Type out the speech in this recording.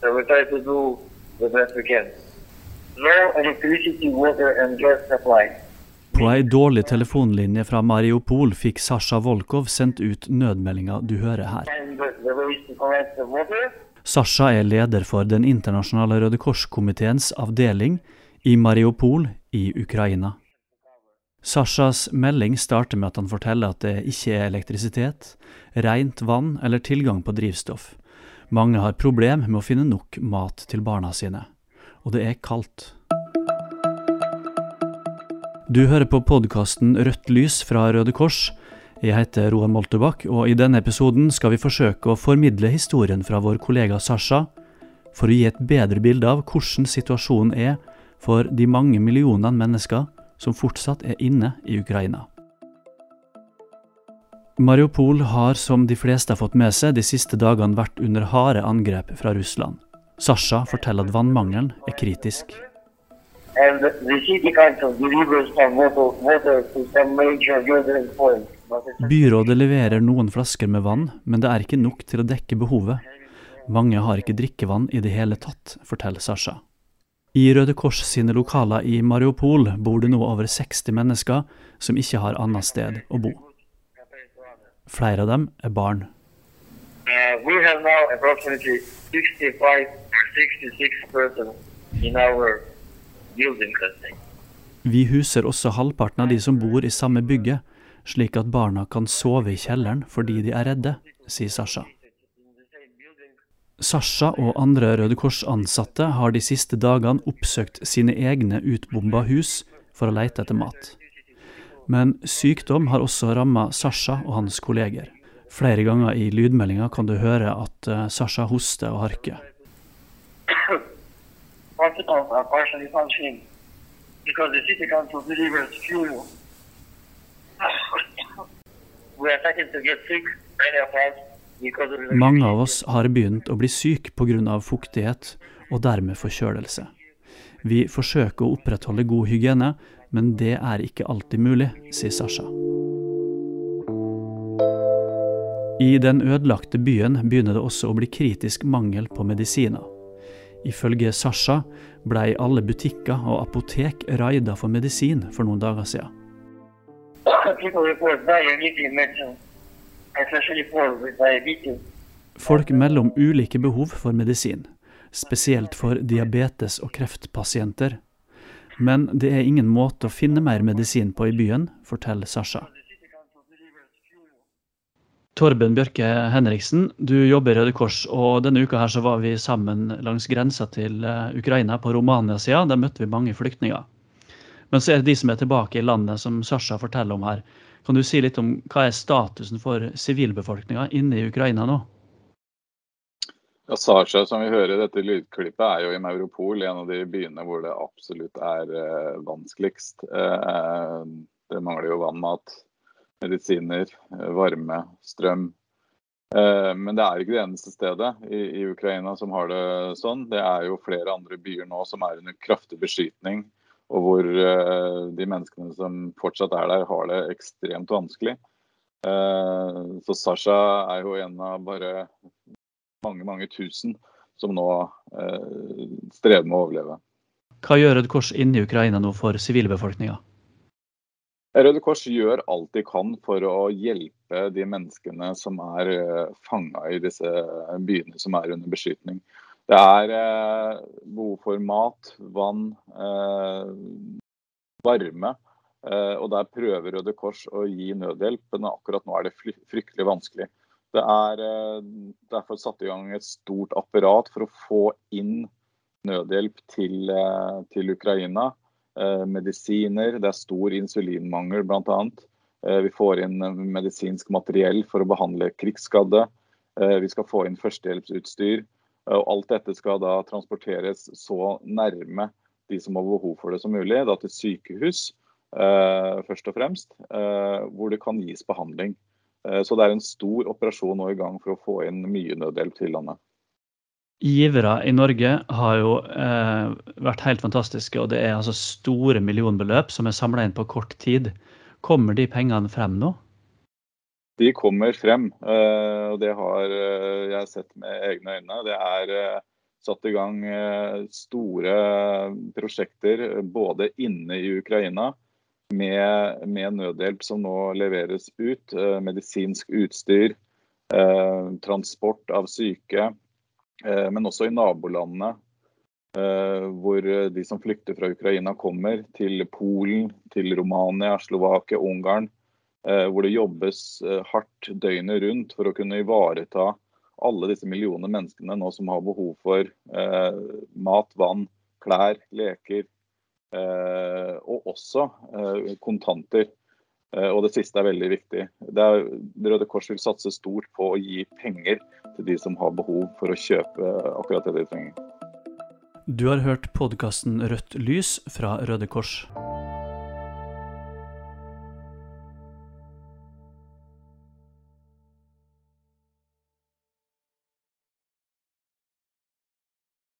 So we try to do the best we can. No electricity, water, and gas supply. På ei dårlig telefonlinje fra Mariupol fikk Sasha Volkov sendt ut nødmeldinga du hører her. Sasha er leder for Den internasjonale Røde Kors-komiteens avdeling i Mariupol i Ukraina. Sashas melding starter med at han forteller at det ikke er elektrisitet, rent vann eller tilgang på drivstoff. Mange har problem med å finne nok mat til barna sine. Og det er kaldt. Du hører på podkasten Rødt lys fra Røde Kors. Jeg heter Roar Moltebakk, og i denne episoden skal vi forsøke å formidle historien fra vår kollega Sasha, for å gi et bedre bilde av hvordan situasjonen er for de mange millionene mennesker som fortsatt er inne i Ukraina. Mariupol har, som de fleste har fått med seg, de siste dagene vært under harde angrep fra Russland. Sasha forteller at vannmangelen er kritisk. Byrådet leverer noen flasker med vann, men det er ikke nok til å dekke behovet. Mange har ikke drikkevann i det hele tatt, forteller Sasha. I Røde Kors sine lokaler i Mariupol bor det nå over 60 mennesker som ikke har annet sted å bo. Flere av dem er barn. Uh, we have now approximately 65 or 66 persons in our building. Vi huser også halvparten av de som bor i samme bygget, slik at barna kan sove i kjelleren fordi de er redde, sier Sasha. Sasha og andre Røde Kors-ansatte har de siste dagene oppsøkt sine egne utbomba hus for å lete etter mat. Men sykdom har også ramma Sasha og hans kolleger. Flere ganger i lydmeldinga kan du høre at eh, Sasha hoster og harker. Mange av oss har begynt å bli syke pga. fuktighet og dermed forkjølelse. Vi forsøker å opprettholde god hygiene, men det er ikke alltid mulig, sier Sasha. I den ødelagte byen begynner det også å bli kritisk mangel på medisiner. Ifølge Sasha blei alle butikker og apotek raida for medisin for noen dager siden. Folk melder om ulike behov for medisin, spesielt for diabetes- og kreftpasienter. Men det er ingen måte å finne mer medisin på i byen, forteller Sasha. Torben Bjørke Henriksen, du jobber i Røde Kors, og denne uka her så var vi sammen langs grensa til eh, Ukraina, på Romania-sida. Der møtte vi mange flyktninger. Men så er det de som er tilbake i landet, som Sasha forteller om her. Kan du si litt om hva er statusen for sivilbefolkninga inne i Ukraina nå? Ja, Sasha, som vi hører i dette lydklippet, er jo i Mauropol, en av de byene hvor det absolutt er eh, vanskeligst. Eh, det mangler jo vann, mat, medisiner, eh, varme, strøm. Eh, men det er ikke det eneste stedet i, i Ukraina som har det sånn. Det er jo flere andre byer nå som er under kraftig beskytning, og hvor eh, de menneskene som fortsatt er der, har det ekstremt vanskelig. Eh, så Sasha er jo en av bare mange, mange tusen som nå eh, strever med å overleve. Hva gjør Røde Kors inne i Ukraina nå for sivilbefolkninga? Røde Kors gjør alt de kan for å hjelpe de menneskene som er eh, fanga i disse byene som er under beskytning. Det er eh, behov for mat, vann, eh, varme. Eh, og der prøver Røde Kors å gi nødhjelp, men akkurat nå er det fryktelig vanskelig. Det er eh, derfor satt i gang et stort apparat for å få inn nødhjelp til, eh, til Ukraina. Eh, medisiner, det er stor insulinmangel bl.a. Vi får inn medisinsk materiell for å behandle krigsskadde. Vi skal få inn førstehjelpsutstyr. Eh, og alt dette skal da transporteres så nærme de som har behov for det som mulig, da til sykehus eh, først og fremst, hvor det kan gis behandling. Eh, Så det er en stor operasjon nå i gang for å få inn mye nødhjelp til landet. Givere i Norge har jo eh, vært helt fantastiske, og det er altså store millionbeløp som er samla inn på kort tid. Kommer de pengene frem nå? De kommer frem, eh, og det har eh, jeg sett med egne øyne. Det er satt i gang store prosjekter både inne i Ukraina med, med nødhjelp som nå leveres ut. Medisinsk utstyr, transport av syke. Men også i nabolandene Eh, hvor de som flykter fra Ukraina kommer til Polen, til Romania, Slovakia, Ungarn. Eh, hvor det jobbes eh, hardt døgnet rundt for å kunne ivareta alle disse millionene menneskene nå som har behov for mat, vann, klær, leker. Og også kontanter. Og det siste er veldig viktig. Er, Røde Kors vil satse stort på å gi penger til de som har behov for å kjøpe akkurat det de trenger. Du har hørt podkasten Rødt lys fra Røde Kors.